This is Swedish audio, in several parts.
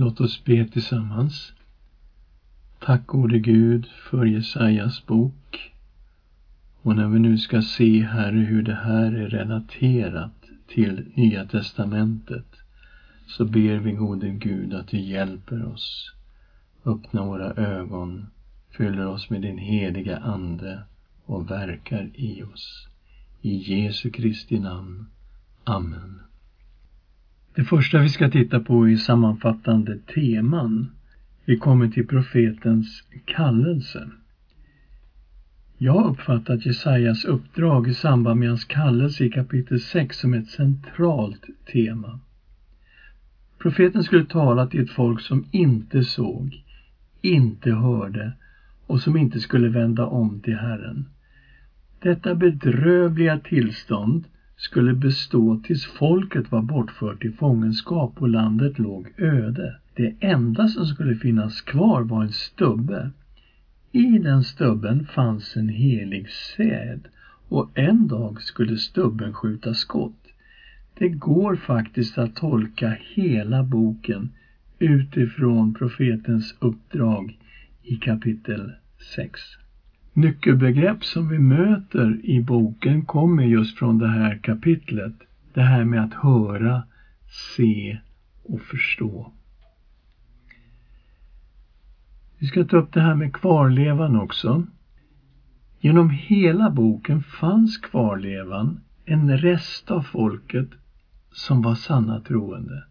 Låt oss be tillsammans. Tack gode Gud för Jesajas bok. Och när vi nu ska se, Herre, hur det här är relaterat till Nya Testamentet, så ber vi gode Gud att du hjälper oss. Öppna våra ögon, fyller oss med din heliga Ande och verkar i oss. I Jesu Kristi namn. Amen. Det första vi ska titta på är sammanfattande teman. Vi kommer till profetens kallelse. Jag har uppfattat Jesajas uppdrag i samband med hans kallelse i kapitel 6 som ett centralt tema. Profeten skulle tala till ett folk som inte såg, inte hörde och som inte skulle vända om till Herren. Detta bedrövliga tillstånd skulle bestå tills folket var bortfört i fångenskap och landet låg öde. Det enda som skulle finnas kvar var en stubbe. I den stubben fanns en helig säd och en dag skulle stubben skjuta skott. Det går faktiskt att tolka hela boken utifrån profetens uppdrag i kapitel 6. Nyckelbegrepp som vi möter i boken kommer just från det här kapitlet. Det här med att höra, se och förstå. Vi ska ta upp det här med kvarlevan också. Genom hela boken fanns kvarlevan, en rest av folket som var sanna troende.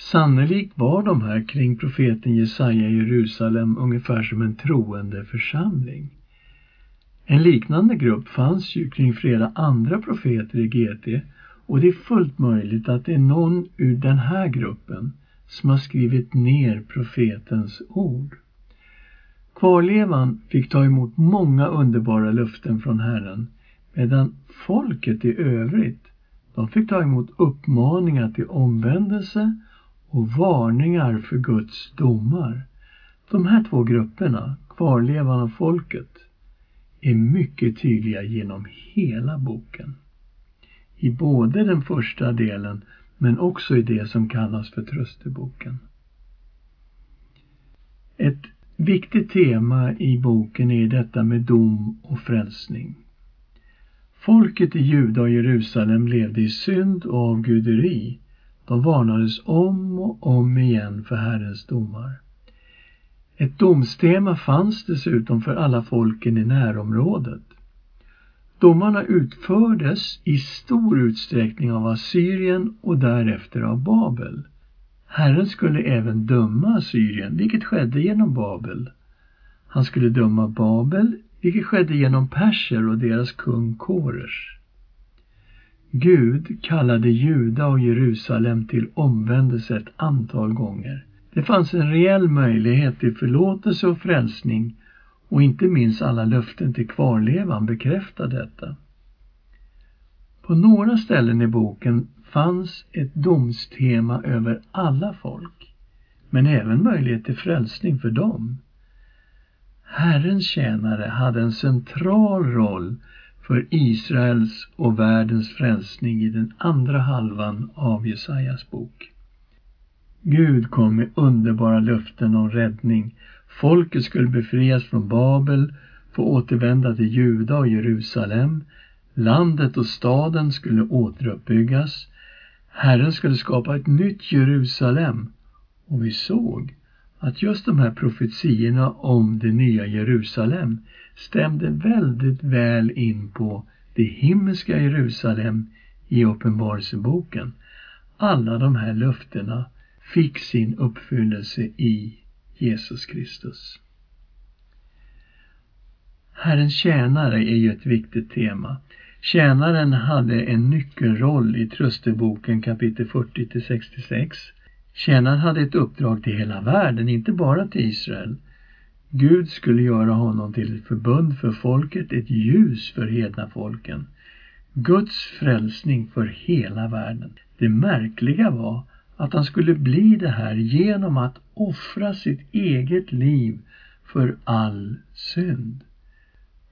Sannolikt var de här kring profeten Jesaja i Jerusalem ungefär som en troende församling. En liknande grupp fanns ju kring flera andra profeter i GT och det är fullt möjligt att det är någon ur den här gruppen som har skrivit ner profetens ord. Kvarlevan fick ta emot många underbara löften från Herren medan folket i övrigt de fick ta emot uppmaningar till omvändelse och varningar för Guds domar. De här två grupperna, kvarlevan och folket, är mycket tydliga genom hela boken. I både den första delen men också i det som kallas för trösteboken. Ett viktigt tema i boken är detta med dom och frälsning. Folket i Juda och Jerusalem levde i synd och avguderi. De varnades om och om igen för Herrens domar. Ett domstema fanns dessutom för alla folken i närområdet. Domarna utfördes i stor utsträckning av Assyrien och därefter av Babel. Herren skulle även döma Assyrien, vilket skedde genom Babel. Han skulle döma Babel, vilket skedde genom perser och deras kung Koresh. Gud kallade Juda och Jerusalem till omvändelse ett antal gånger. Det fanns en reell möjlighet till förlåtelse och frälsning och inte minst alla löften till kvarlevan bekräftar detta. På några ställen i boken fanns ett domstema över alla folk, men även möjlighet till frälsning för dem. Herrens tjänare hade en central roll för Israels och världens frälsning i den andra halvan av Jesajas bok. Gud kom med underbara löften om räddning. Folket skulle befrias från Babel, få återvända till Juda och Jerusalem. Landet och staden skulle återuppbyggas. Herren skulle skapa ett nytt Jerusalem. Och vi såg att just de här profetiorna om det nya Jerusalem stämde väldigt väl in på det himmelska Jerusalem i Uppenbarelseboken. Alla de här löftena fick sin uppfyllelse i Jesus Kristus. Herrens tjänare är ju ett viktigt tema. Tjänaren hade en nyckelroll i Trösteboken kapitel 40 till 66. Tjänaren hade ett uppdrag till hela världen, inte bara till Israel. Gud skulle göra honom till ett förbund för folket, ett ljus för hedna folken. Guds frälsning för hela världen. Det märkliga var att han skulle bli det här genom att offra sitt eget liv för all synd.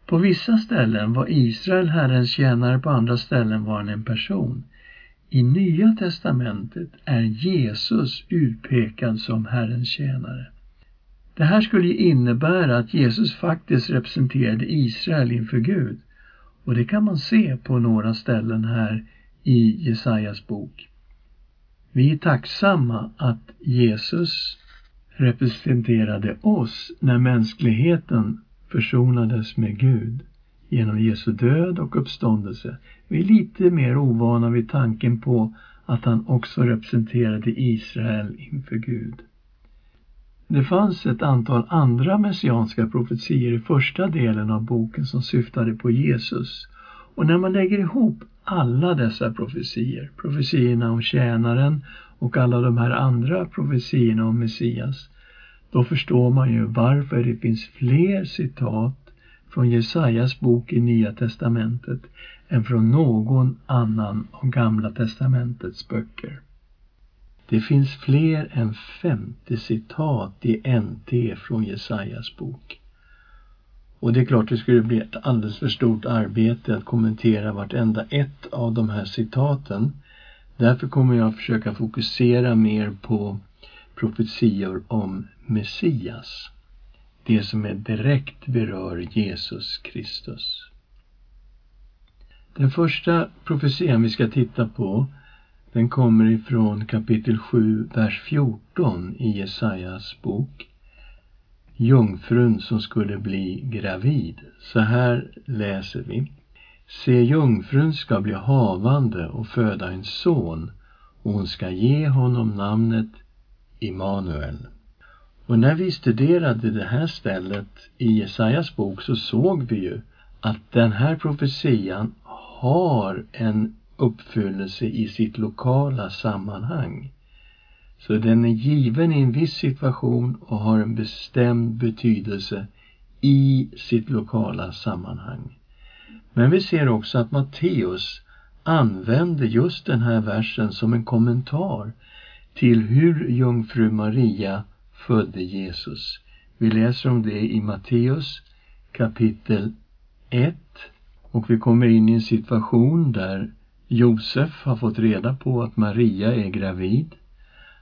På vissa ställen var Israel Herrens tjänare, på andra ställen var han en person. I Nya testamentet är Jesus utpekad som Herrens tjänare. Det här skulle innebära att Jesus faktiskt representerade Israel inför Gud. Och det kan man se på några ställen här i Jesajas bok. Vi är tacksamma att Jesus representerade oss när mänskligheten försonades med Gud genom Jesu död och uppståndelse. Vi är lite mer ovana vid tanken på att han också representerade Israel inför Gud. Det fanns ett antal andra messianska profetier i första delen av boken som syftade på Jesus. Och när man lägger ihop alla dessa profetier, profetierna om tjänaren och alla de här andra profetierna om Messias, då förstår man ju varför det finns fler citat från Jesajas bok i Nya testamentet än från någon annan av Gamla testamentets böcker. Det finns fler än 50 citat i NT från Jesajas bok. Och det är klart det skulle bli ett alldeles för stort arbete att kommentera vartenda ett av de här citaten. Därför kommer jag att försöka fokusera mer på profetior om Messias. Det som är direkt berör Jesus Kristus. Den första profetian vi ska titta på den kommer ifrån kapitel 7, vers 14 i Jesajas bok. Jungfrun som skulle bli gravid. Så här läser vi. Se, jungfrun ska bli havande och föda en son och hon ska ge honom namnet Immanuel. Och när vi studerade det här stället i Jesajas bok så såg vi ju att den här profetian har en uppfyllelse i sitt lokala sammanhang. Så den är given i en viss situation och har en bestämd betydelse i sitt lokala sammanhang. Men vi ser också att Matteus använder just den här versen som en kommentar till hur jungfru Maria födde Jesus. Vi läser om det i Matteus kapitel 1 och vi kommer in i en situation där Josef har fått reda på att Maria är gravid.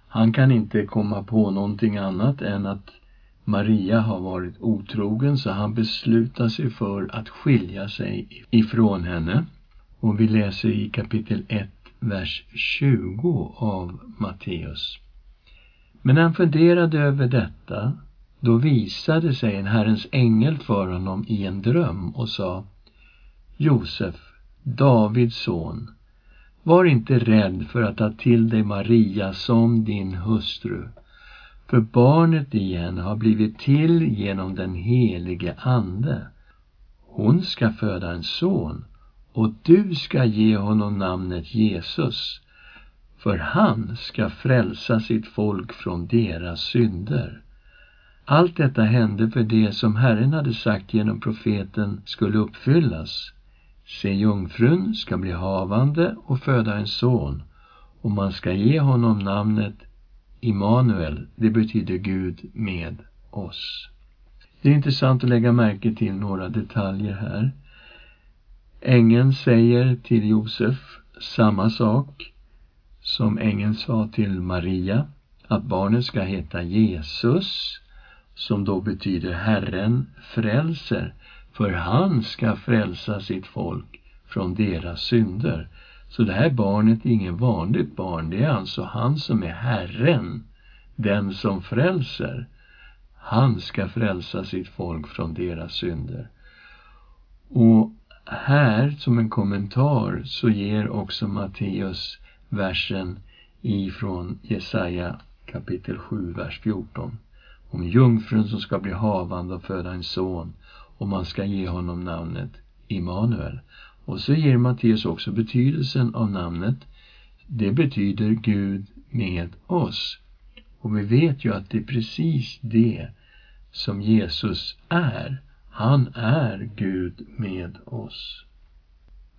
Han kan inte komma på någonting annat än att Maria har varit otrogen så han beslutar sig för att skilja sig ifrån henne. Och vi läser i kapitel 1, vers 20 av Matteus. Men när han funderade över detta, då visade sig en Herrens ängel för honom i en dröm och sa Josef, Davids son, var inte rädd för att ta till dig Maria som din hustru, för barnet igen har blivit till genom den helige Ande. Hon ska föda en son och du ska ge honom namnet Jesus, för han ska frälsa sitt folk från deras synder. Allt detta hände för det som Herren hade sagt genom profeten skulle uppfyllas. Se, jungfrun ska bli havande och föda en son och man ska ge honom namnet Immanuel, det betyder Gud med oss. Det är intressant att lägga märke till några detaljer här. Ängeln säger till Josef samma sak som ängeln sa till Maria, att barnet ska heta Jesus, som då betyder Herren frälser för han ska frälsa sitt folk från deras synder. Så det här barnet är ingen vanligt barn, det är alltså han som är Herren, den som frälser. Han ska frälsa sitt folk från deras synder. Och här, som en kommentar, så ger också Matteus versen ifrån Jesaja kapitel 7, vers 14. Om jungfrun som ska bli havande och föda en son och man ska ge honom namnet Immanuel. Och så ger Matteus också betydelsen av namnet. Det betyder Gud med oss. Och vi vet ju att det är precis det som Jesus är. Han är Gud med oss.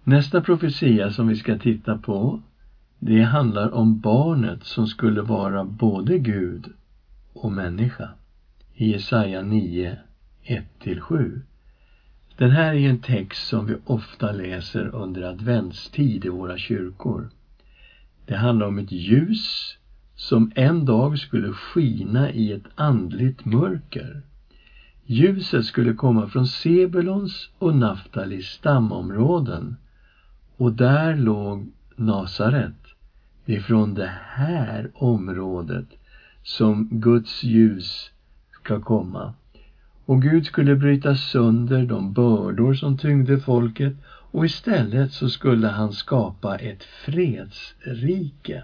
Nästa profetia som vi ska titta på, det handlar om barnet som skulle vara både Gud och människa. I Jesaja 9, 1-7. Den här är en text som vi ofta läser under adventstid i våra kyrkor. Det handlar om ett ljus som en dag skulle skina i ett andligt mörker. Ljuset skulle komma från Sebulons och Naftalis stamområden och där låg Nasaret. Det är från det här området som Guds ljus ska komma. Och Gud skulle bryta sönder de bördor som tyngde folket och istället så skulle han skapa ett fredsrike.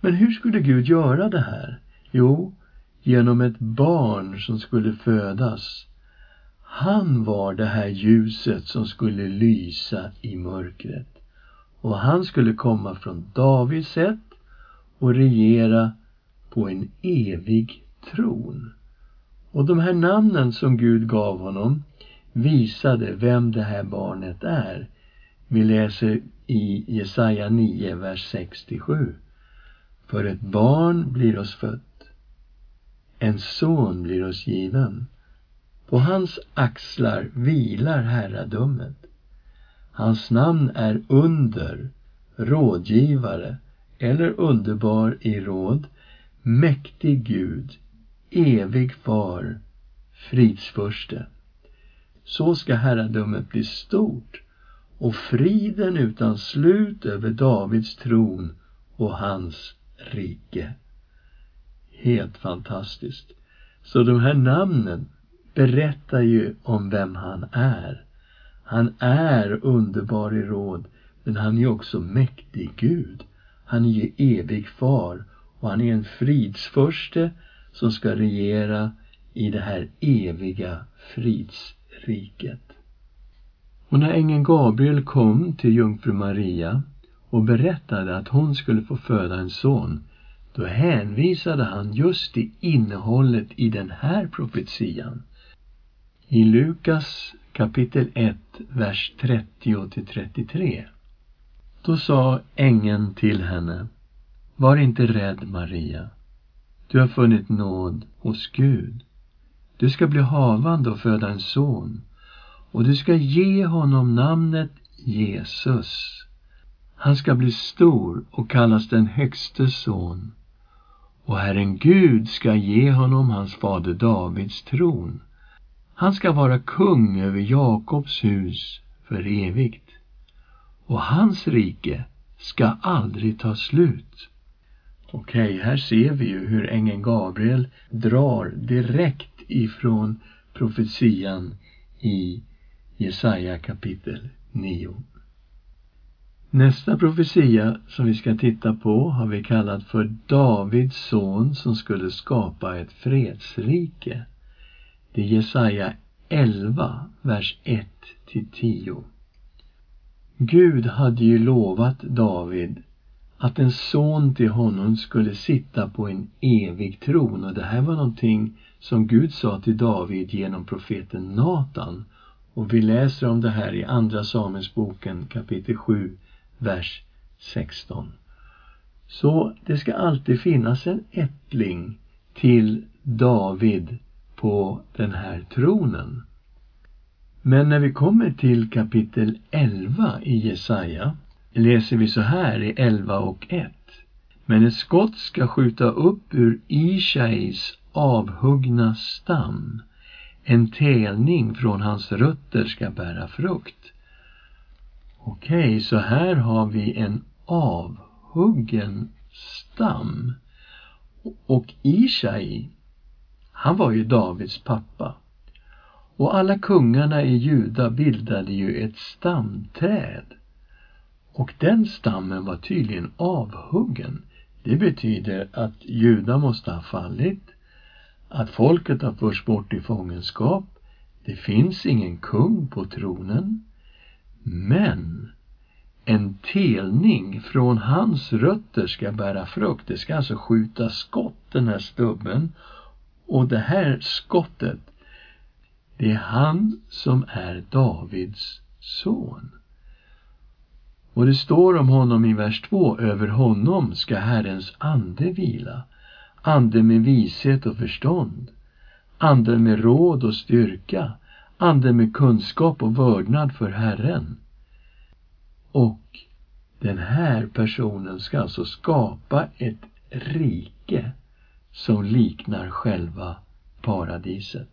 Men hur skulle Gud göra det här? Jo, genom ett barn som skulle födas. Han var det här ljuset som skulle lysa i mörkret. Och han skulle komma från Davids sätt och regera på en evig tron. Och de här namnen som Gud gav honom visade vem det här barnet är. Vi läser i Jesaja 9, vers 67. För ett barn blir oss fött, en son blir oss given. På hans axlar vilar herradömet. Hans namn är under, rådgivare eller underbar i råd, mäktig Gud, evig far, fridsförste. Så ska herradömet bli stort och friden utan slut över Davids tron och hans rike. Helt fantastiskt. Så de här namnen berättar ju om vem han är. Han är underbar i råd, men han är också mäktig Gud. Han är ju evig far och han är en fridsförste som ska regera i det här eviga fridsriket. Och när ängeln Gabriel kom till jungfru Maria och berättade att hon skulle få föda en son, då hänvisade han just till innehållet i den här profetian. I Lukas kapitel 1, vers 30 till 33. Då sa ängeln till henne, Var inte rädd, Maria. Du har funnit nåd hos Gud. Du ska bli havande och föda en son och du ska ge honom namnet Jesus. Han ska bli stor och kallas den högste son och Herren Gud ska ge honom hans fader Davids tron. Han ska vara kung över Jakobs hus för evigt och hans rike ska aldrig ta slut. Okej, okay, här ser vi ju hur ängeln Gabriel drar direkt ifrån profetian i Jesaja kapitel 9. Nästa profetia som vi ska titta på har vi kallat för Davids son som skulle skapa ett fredsrike. Det är Jesaja 11, vers 1 till 10. Gud hade ju lovat David att en son till honom skulle sitta på en evig tron och det här var någonting som Gud sa till David genom profeten Natan och vi läser om det här i Andra Samuelsboken kapitel 7, vers 16. Så det ska alltid finnas en ättling till David på den här tronen. Men när vi kommer till kapitel 11 i Jesaja läser vi så här i 11 och 1. Men ett skott ska skjuta upp ur Ishais avhuggna stam. En telning från hans rötter ska bära frukt. Okej, okay, så här har vi en avhuggen stam. Och Ishai, han var ju Davids pappa. Och alla kungarna i Juda bildade ju ett stamträd. Och den stammen var tydligen avhuggen. Det betyder att Juda måste ha fallit, att folket har förts bort i fångenskap, det finns ingen kung på tronen, men en telning från hans rötter ska bära frukt. Det ska alltså skjuta skott, den här stubben. Och det här skottet, det är han som är Davids son. Och det står om honom i vers 2, över honom ska Herrens ande vila, ande med vishet och förstånd, ande med råd och styrka, ande med kunskap och vördnad för Herren. Och Den här personen ska alltså skapa ett rike som liknar själva paradiset.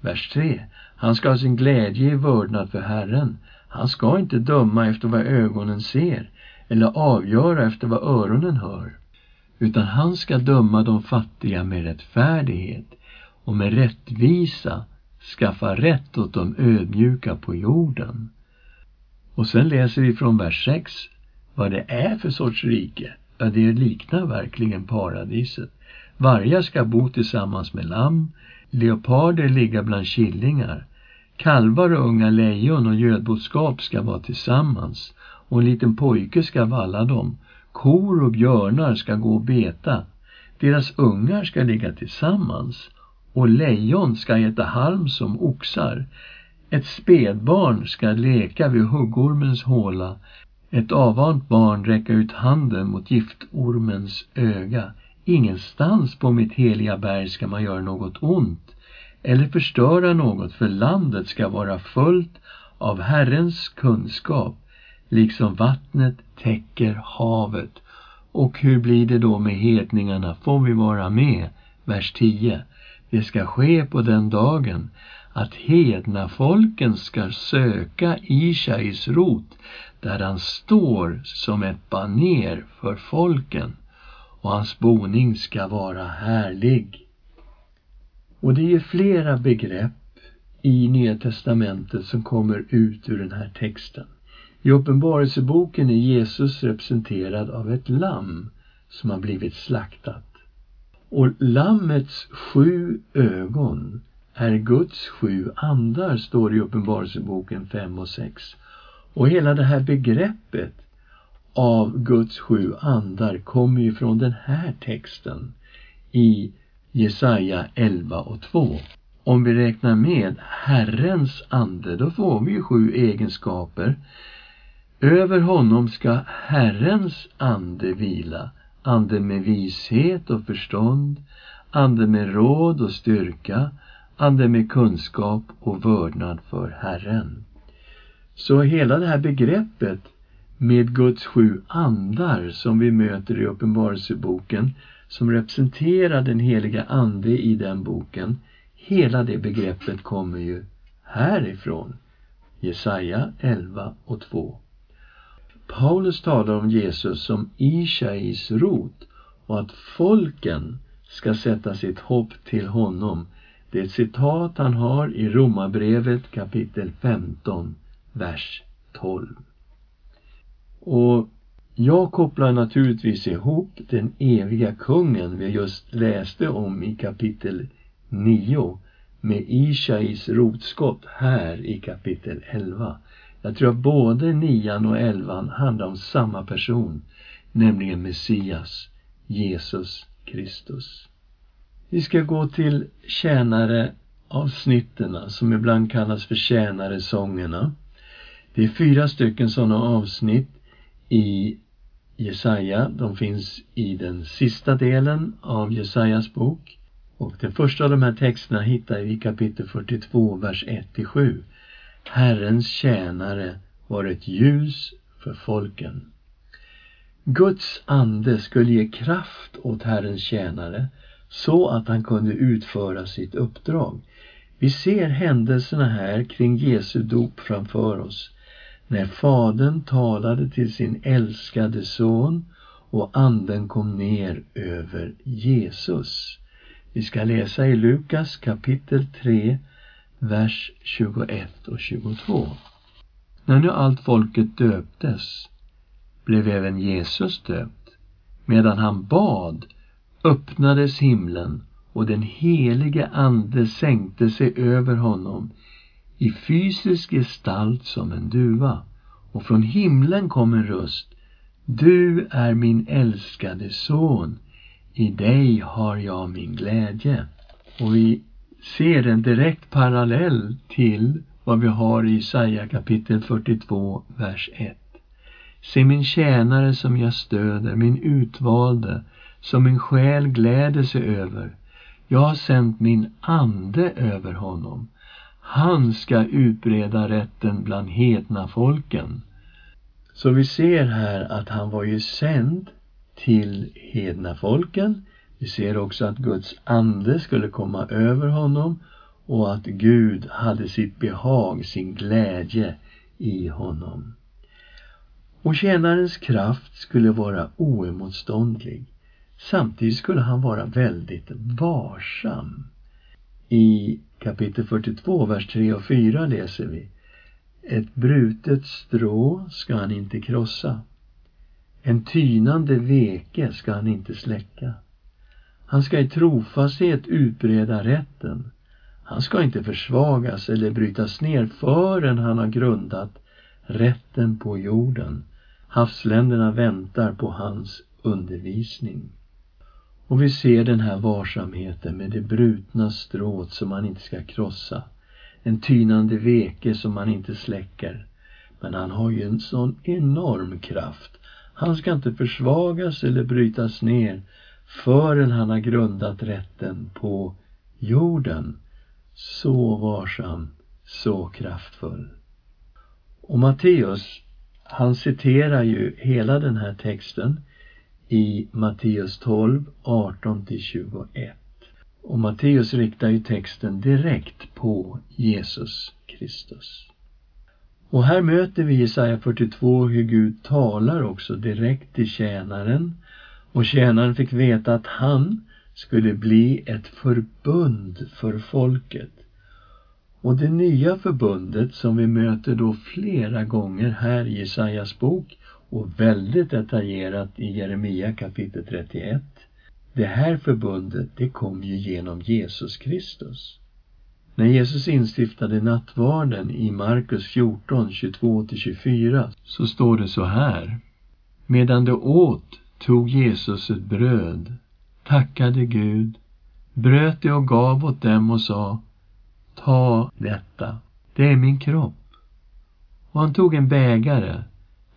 Vers 3. Han ska ha sin glädje i vördnad för Herren. Han ska inte döma efter vad ögonen ser eller avgöra efter vad öronen hör. Utan han ska döma de fattiga med rättfärdighet och med rättvisa skaffa rätt åt de ödmjuka på jorden. Och sen läser vi från vers 6 vad det är för sorts rike. Ja, det liknar verkligen paradiset. Vargar ska bo tillsammans med lamm, leoparder ligga bland killingar, kalvar och unga lejon och gödboskap ska vara tillsammans och en liten pojke ska valla dem. Kor och björnar ska gå och beta. Deras ungar ska ligga tillsammans och lejon ska äta halm som oxar. Ett spädbarn ska leka vid huggormens håla, ett avvant barn räcka ut handen mot giftormens öga. Ingenstans på mitt heliga berg ska man göra något ont eller förstöra något, för landet ska vara fullt av Herrens kunskap, liksom vattnet täcker havet. Och hur blir det då med hedningarna? Får vi vara med? Vers 10. Det ska ske på den dagen att hednafolken ska söka Ishais rot där han står som ett baner för folken och hans boning ska vara härlig. Och det är flera begrepp i Nya testamentet som kommer ut ur den här texten. I Uppenbarelseboken är Jesus representerad av ett lamm som har blivit slaktat. Och lammets sju ögon är Guds sju andar, står det i Uppenbarelseboken 5 och 6. Och hela det här begreppet av Guds sju andar kommer ju från den här texten i Jesaja 11 och 2. Om vi räknar med Herrens ande, då får vi ju sju egenskaper. Över honom ska Herrens ande vila, ande med vishet och förstånd, ande med råd och styrka, ande med kunskap och vördnad för Herren. Så hela det här begreppet med Guds sju andar som vi möter i Uppenbarelseboken som representerar den heliga Ande i den boken, hela det begreppet kommer ju härifrån. Jesaja 11 och 2. Paulus talar om Jesus som Ishais rot och att folken ska sätta sitt hopp till honom. Det är ett citat han har i Romarbrevet kapitel 15, vers 12. Och jag kopplar naturligtvis ihop den eviga kungen vi just läste om i kapitel 9 med Ishais rotskott här i kapitel 11. Jag tror att både nian och elvan handlar om samma person, nämligen Messias, Jesus Kristus. Vi ska gå till tjänareavsnitten som ibland kallas för tjänaresångerna. Det är fyra stycken sådana avsnitt i Jesaja. De finns i den sista delen av Jesajas bok. Och den första av de här texterna hittar vi i kapitel 42, vers 1-7. Herrens tjänare var ett ljus för folken. Guds ande skulle ge kraft åt Herrens tjänare så att han kunde utföra sitt uppdrag. Vi ser händelserna här kring Jesu dop framför oss när Fadern talade till sin älskade son och anden kom ner över Jesus. Vi ska läsa i Lukas kapitel 3, vers 21 och 22. När nu allt folket döptes blev även Jesus döpt. Medan han bad öppnades himlen och den helige Ande sänkte sig över honom i fysisk gestalt som en duva. Och från himlen kom en röst. Du är min älskade son. I dig har jag min glädje. Och vi ser en direkt parallell till vad vi har i Isaia kapitel 42, vers 1. Se min tjänare som jag stöder, min utvalde, som min själ gläder sig över. Jag har sänt min ande över honom. Han ska utbreda rätten bland hedna folken. Så vi ser här att han var ju sänd till hedna folken. Vi ser också att Guds ande skulle komma över honom och att Gud hade sitt behag, sin glädje i honom. Och tjänarens kraft skulle vara oemotståndlig. Samtidigt skulle han vara väldigt varsam. I kapitel 42, vers 3 och 4 läser vi Ett brutet strå ska han inte krossa. En tynande veke ska han inte släcka. Han ska i trofasthet utbreda rätten. Han ska inte försvagas eller brytas ner förrän han har grundat rätten på jorden. Havsländerna väntar på hans undervisning. Och vi ser den här varsamheten med det brutna strået som man inte ska krossa. En tynande veke som man inte släcker. Men han har ju en sån enorm kraft. Han ska inte försvagas eller brytas ner förrän han har grundat rätten på jorden. Så varsam, så kraftfull. Och Matteus, han citerar ju hela den här texten i Matteus 12, 18-21. Och Matteus riktar ju texten direkt på Jesus Kristus. Och här möter vi i Jesaja 42 hur Gud talar också direkt till tjänaren och tjänaren fick veta att han skulle bli ett förbund för folket. Och det nya förbundet som vi möter då flera gånger här i Jesajas bok och väldigt detaljerat i Jeremia kapitel 31. Det här förbundet, det kom ju genom Jesus Kristus. När Jesus instiftade nattvarden i Markus 14, 22-24 så står det så här. Medan de åt tog Jesus ett bröd, tackade Gud, bröt det och gav åt dem och sa Ta detta, det är min kropp. Och han tog en bägare,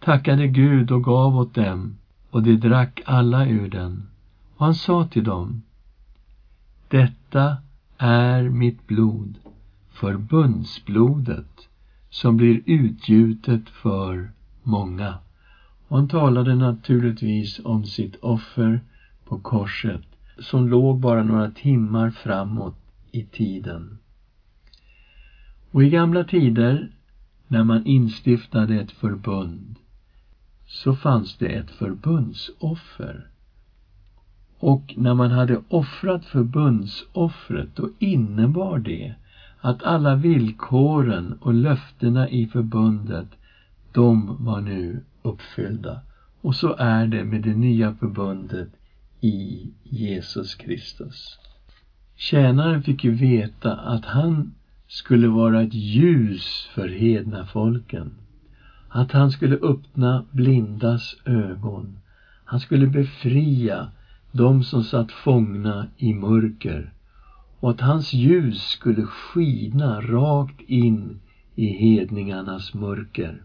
tackade Gud och gav åt dem, och de drack alla ur den. Och han sa till dem, Detta är mitt blod, förbundsblodet, som blir utgjutet för många. Och han talade naturligtvis om sitt offer på korset, som låg bara några timmar framåt i tiden. Och i gamla tider, när man instiftade ett förbund, så fanns det ett förbundsoffer. Och när man hade offrat förbundsoffret, då innebar det att alla villkoren och löftena i förbundet, de var nu uppfyllda. Och så är det med det nya förbundet i Jesus Kristus. Tjänaren fick ju veta att han skulle vara ett ljus för hedna folken. Att han skulle öppna blindas ögon. Han skulle befria de som satt fångna i mörker och att hans ljus skulle skina rakt in i hedningarnas mörker.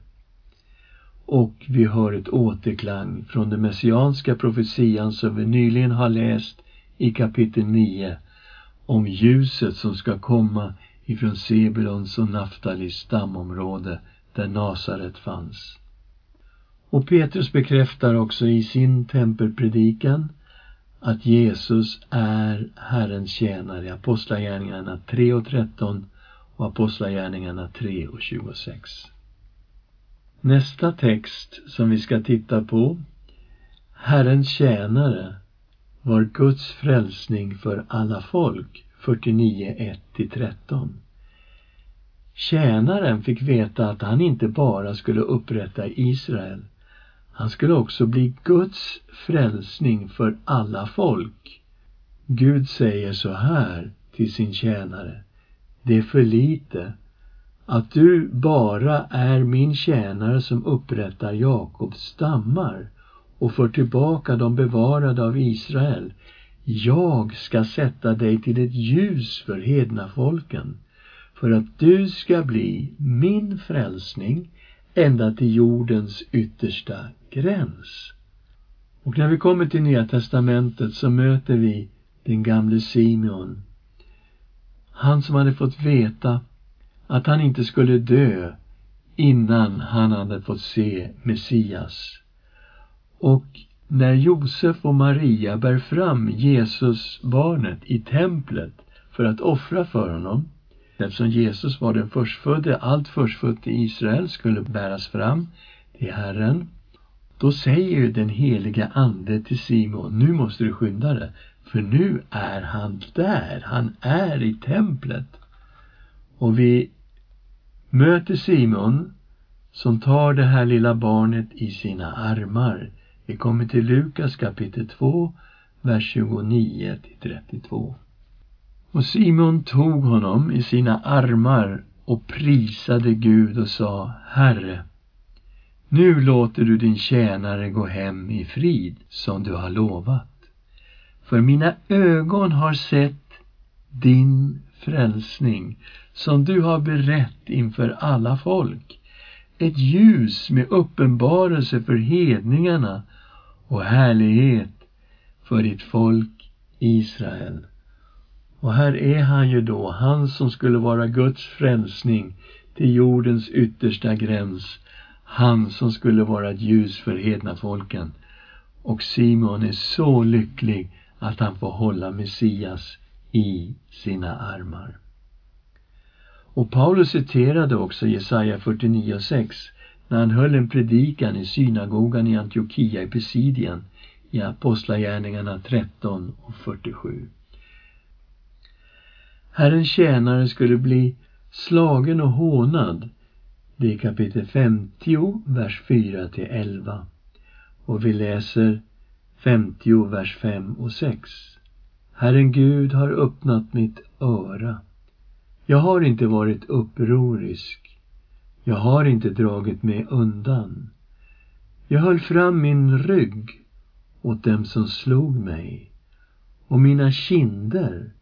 Och vi hör ett återklang från den messianska profetian som vi nyligen har läst i kapitel 9 om ljuset som ska komma ifrån Sebulons och Naftalis stamområde där Nasaret fanns. Och Petrus bekräftar också i sin tempelpredikan att Jesus är Herrens tjänare i Apostlagärningarna 3 och 13 och Apostlagärningarna 3 och 26. Nästa text som vi ska titta på Herrens tjänare var Guds frälsning för alla folk 49, 1-13. Tjänaren fick veta att han inte bara skulle upprätta Israel. Han skulle också bli Guds frälsning för alla folk. Gud säger så här till sin tjänare. Det är för lite att du bara är min tjänare som upprättar Jakobs stammar och för tillbaka de bevarade av Israel. Jag ska sätta dig till ett ljus för hedna folken för att du ska bli min frälsning ända till jordens yttersta gräns. Och när vi kommer till Nya testamentet så möter vi den gamle Simeon. Han som hade fått veta att han inte skulle dö innan han hade fått se Messias. Och när Josef och Maria bär fram Jesus barnet i templet för att offra för honom, eftersom Jesus var den förstfödde, allt förstfött i Israel skulle bäras fram till Herren, då säger ju den heliga Ande till Simon, nu måste du skynda dig, för nu är han där, han är i templet. Och vi möter Simon som tar det här lilla barnet i sina armar. Vi kommer till Lukas kapitel 2, vers 29 till 32. Och Simon tog honom i sina armar och prisade Gud och sa, Herre, nu låter du din tjänare gå hem i frid som du har lovat. För mina ögon har sett din frälsning som du har berett inför alla folk. Ett ljus med uppenbarelse för hedningarna och härlighet för ditt folk Israel. Och här är han ju då, han som skulle vara Guds frälsning till jordens yttersta gräns. Han som skulle vara ett ljus för hedna folken. Och Simon är så lycklig att han får hålla Messias i sina armar. Och Paulus citerade också Jesaja 49.6 när han höll en predikan i synagogan i Antiochia i Pisidien i Apostlagärningarna 13 och 47. Herrens tjänare skulle bli slagen och hånad. Det är kapitel 50, vers 4 till 11. Och vi läser 50, vers 5 och 6. Herren Gud har öppnat mitt öra. Jag har inte varit upprorisk. Jag har inte dragit mig undan. Jag höll fram min rygg åt dem som slog mig och mina kinder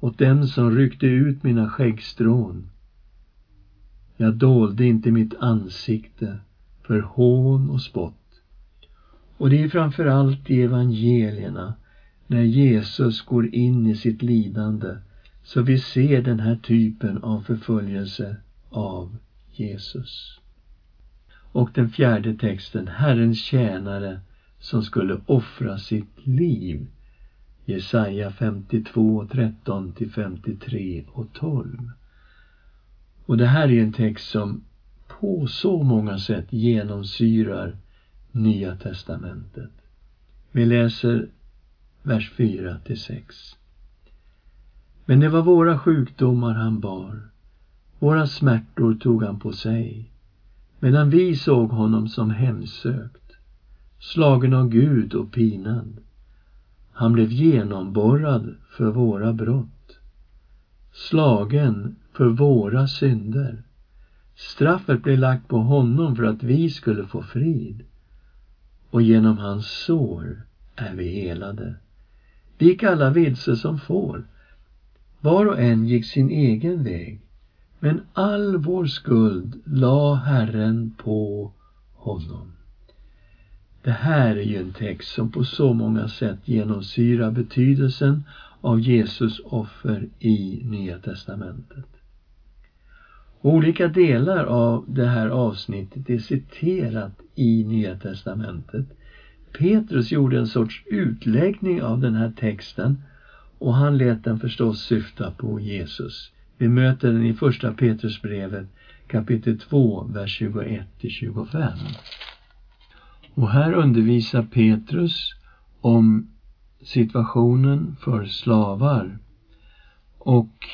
åt dem som ryckte ut mina skäggstrån. Jag dolde inte mitt ansikte för hån och spott. Och det är framför allt i evangelierna, när Jesus går in i sitt lidande, så vi ser den här typen av förföljelse av Jesus. Och den fjärde texten, Herrens tjänare som skulle offra sitt liv Jesaja 52, 13 till 53 och 12. Och det här är en text som på så många sätt genomsyrar Nya testamentet. Vi läser vers 4 till 6. Men det var våra sjukdomar han bar, våra smärtor tog han på sig, medan vi såg honom som hemsökt, slagen av Gud och pinad. Han blev genomborrad för våra brott, slagen för våra synder. Straffet blev lagt på honom för att vi skulle få frid och genom hans sår är vi helade. Vi gick alla vilse som får. Var och en gick sin egen väg. Men all vår skuld la Herren på honom. Det här är ju en text som på så många sätt genomsyrar betydelsen av Jesus offer i Nya testamentet. Olika delar av det här avsnittet är citerat i Nya testamentet. Petrus gjorde en sorts utläggning av den här texten och han lät den förstås syfta på Jesus. Vi möter den i första Petrusbrevet kapitel 2, vers 21-25. Och här undervisar Petrus om situationen för slavar. Och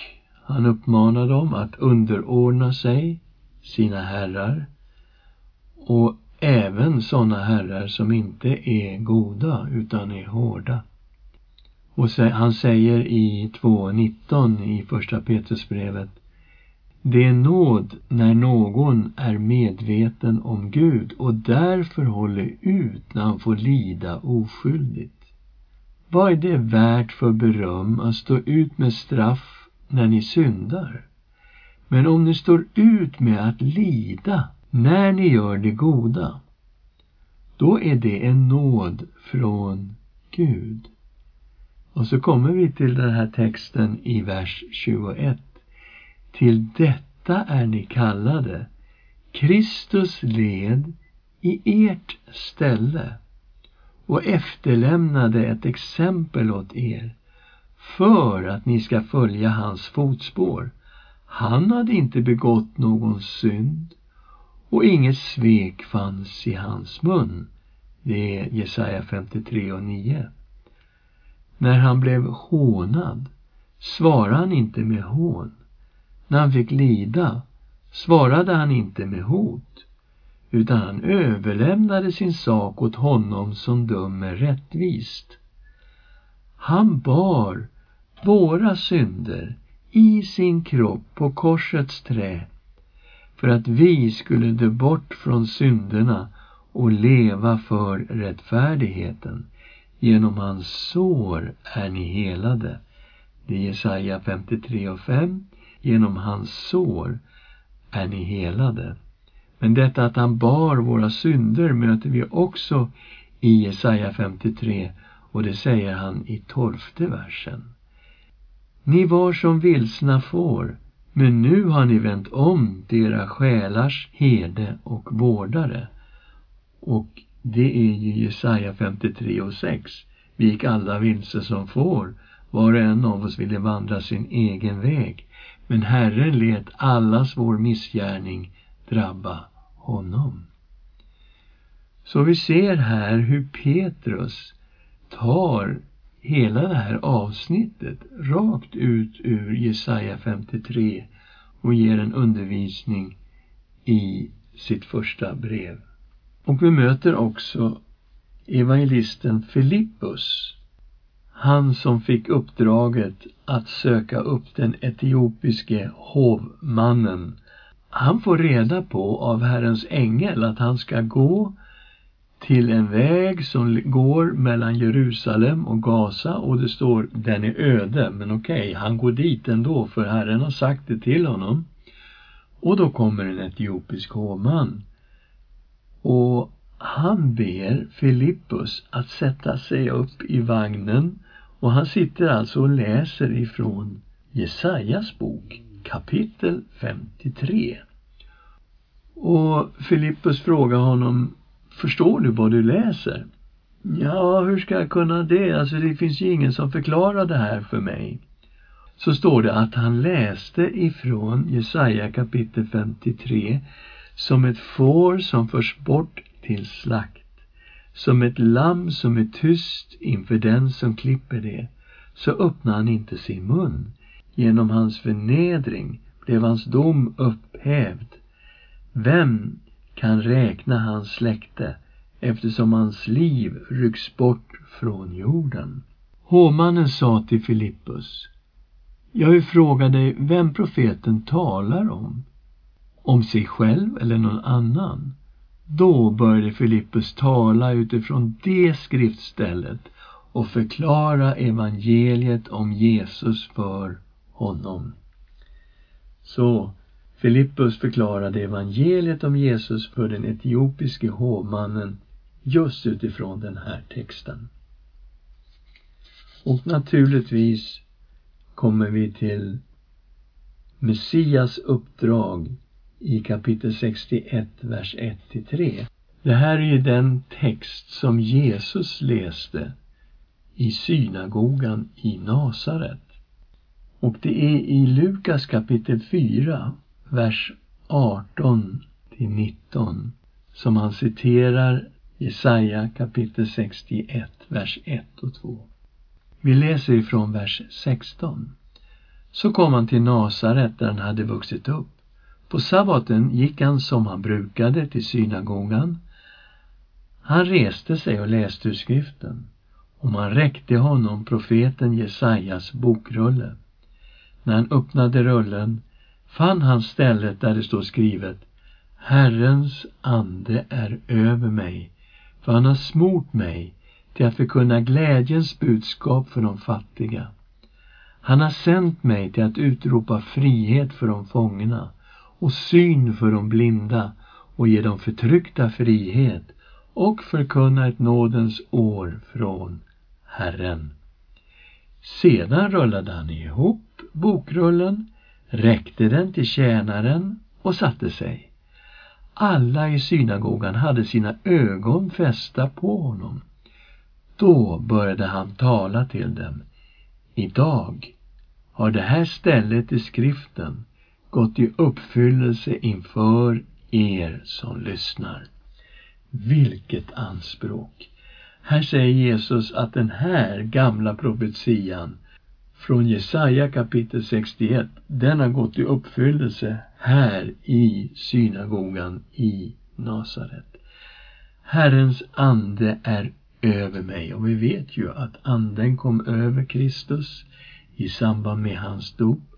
han uppmanar dem att underordna sig sina herrar och även sådana herrar som inte är goda utan är hårda. Och han säger i 2.19 i första Petrusbrevet det är nåd när någon är medveten om Gud och därför håller ut när han får lida oskyldigt. Vad är det värt för beröm att stå ut med straff när ni syndar? Men om ni står ut med att lida när ni gör det goda, då är det en nåd från Gud. Och så kommer vi till den här texten i vers 21. Till detta är ni kallade, Kristus led i ert ställe och efterlämnade ett exempel åt er för att ni ska följa hans fotspår. Han hade inte begått någon synd och inget svek fanns i hans mun. Det är Jesaja 53 och 9. När han blev hånad svarade han inte med hån. När han fick lida svarade han inte med hot, utan han överlämnade sin sak åt honom som dömer rättvist. Han bar våra synder i sin kropp på korsets trä för att vi skulle dö bort från synderna och leva för rättfärdigheten. Genom hans sår är ni helade. Det är Jesaja 53 och 5. Genom hans sår är ni helade. Men detta att han bar våra synder möter vi också i Jesaja 53 och det säger han i tolfte versen. Ni var som vilsna får, men nu har ni vänt om till era själars herde och vårdare. Och det är ju Jesaja 53 och 6. Vi gick alla vilse som får, var och en av oss ville vandra sin egen väg. Men Herren lät allas vår missgärning drabba honom. Så vi ser här hur Petrus tar hela det här avsnittet rakt ut ur Jesaja 53 och ger en undervisning i sitt första brev. Och vi möter också evangelisten Filippus, han som fick uppdraget att söka upp den etiopiske hovmannen. Han får reda på av Herrens ängel att han ska gå till en väg som går mellan Jerusalem och Gaza och det står den är öde, men okej, okay, han går dit ändå för Herren har sagt det till honom. Och då kommer en etiopisk hovman och han ber Filippus att sätta sig upp i vagnen och han sitter alltså och läser ifrån Jesajas bok kapitel 53. Och Filippus frågar honom Förstår du vad du läser? Ja, hur ska jag kunna det? Alltså det finns ju ingen som förklarar det här för mig. Så står det att han läste ifrån Jesaja kapitel 53 som ett får som förs bort till slakt, som ett lamm som är tyst inför den som klipper det, så öppnar han inte sin mun. Genom hans förnedring blev hans dom upphävd. Vem kan räkna hans släkte eftersom hans liv rycks bort från jorden. Hovmannen sa till Filippus Jag vill fråga dig vem profeten talar om. Om sig själv eller någon annan. Då började Filippus tala utifrån det skriftstället och förklara evangeliet om Jesus för honom. Så Filippus förklarade evangeliet om Jesus för den etiopiske hovmannen just utifrån den här texten. Och naturligtvis kommer vi till Messias uppdrag i kapitel 61, vers 1-3. Det här är ju den text som Jesus läste i synagogan i Nasaret. Och det är i Lukas kapitel 4 vers 18 till 19 som han citerar Jesaja kapitel 61, vers 1 och 2. Vi läser ifrån vers 16. Så kom han till Nasaret där han hade vuxit upp. På sabbaten gick han som han brukade till synagogan. Han reste sig och läste ur skriften och man räckte honom profeten Jesajas bokrulle. När han öppnade rullen fann han stället där det står skrivet Herrens ande är över mig, för han har smort mig till att förkunna glädjens budskap för de fattiga. Han har sänt mig till att utropa frihet för de fångna och syn för de blinda och ge de förtryckta frihet och förkunna ett nådens år från Herren. Sedan rullade han ihop bokrullen räckte den till tjänaren och satte sig. alla i synagogan hade sina ögon fästa på honom. Då började han tala till dem. Idag har det här stället i skriften gått i uppfyllelse inför er som lyssnar. Vilket anspråk! Här säger Jesus att den här gamla profetian från Jesaja kapitel 61, den har gått i uppfyllelse här i synagogan i Nasaret. Herrens ande är över mig och vi vet ju att anden kom över Kristus i samband med hans dop.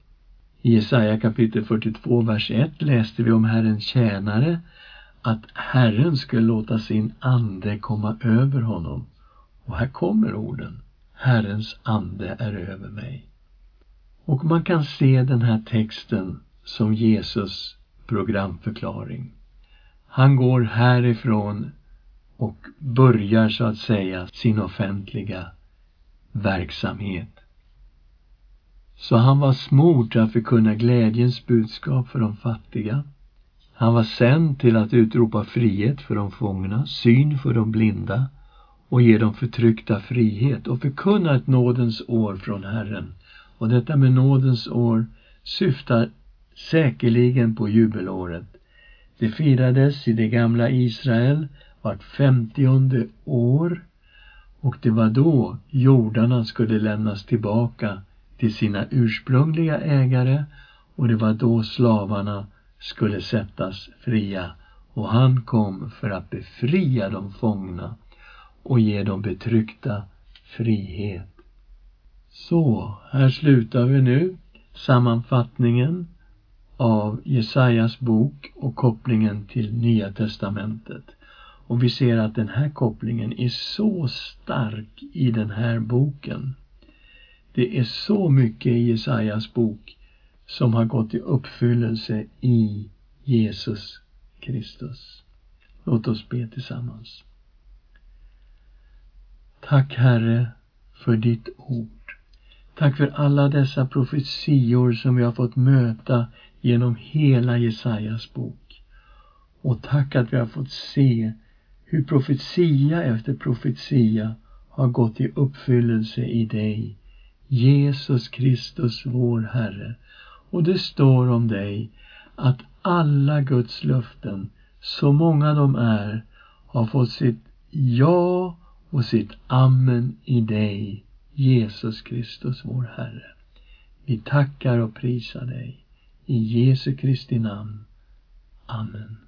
I Jesaja kapitel 42, vers 1 läste vi om Herrens tjänare att Herren skulle låta sin ande komma över honom. Och här kommer orden. Herrens ande är över mig. Och man kan se den här texten som Jesus programförklaring. Han går härifrån och börjar så att säga sin offentliga verksamhet. Så han var smord att förkunna glädjens budskap för de fattiga. Han var sänd till att utropa frihet för de fångna, syn för de blinda och ge de förtryckta frihet och förkunna ett nådens år från Herren. Och detta med nådens år syftar säkerligen på jubelåret. Det firades i det gamla Israel vart femtionde år och det var då jordarna skulle lämnas tillbaka till sina ursprungliga ägare och det var då slavarna skulle sättas fria och han kom för att befria de fångna och ge de betryckta frihet. Så, här slutar vi nu sammanfattningen av Jesajas bok och kopplingen till Nya testamentet. Och vi ser att den här kopplingen är så stark i den här boken. Det är så mycket i Jesajas bok som har gått i uppfyllelse i Jesus Kristus. Låt oss be tillsammans. Tack Herre för ditt ord. Tack för alla dessa profetior som vi har fått möta genom hela Jesajas bok. Och tack att vi har fått se hur profetia efter profetia har gått i uppfyllelse i dig, Jesus Kristus, vår Herre. Och det står om dig att alla Guds löften, så många de är, har fått sitt ja och sitt amen i dig, Jesus Kristus, vår Herre. Vi tackar och prisar dig. I Jesu Kristi namn. Amen.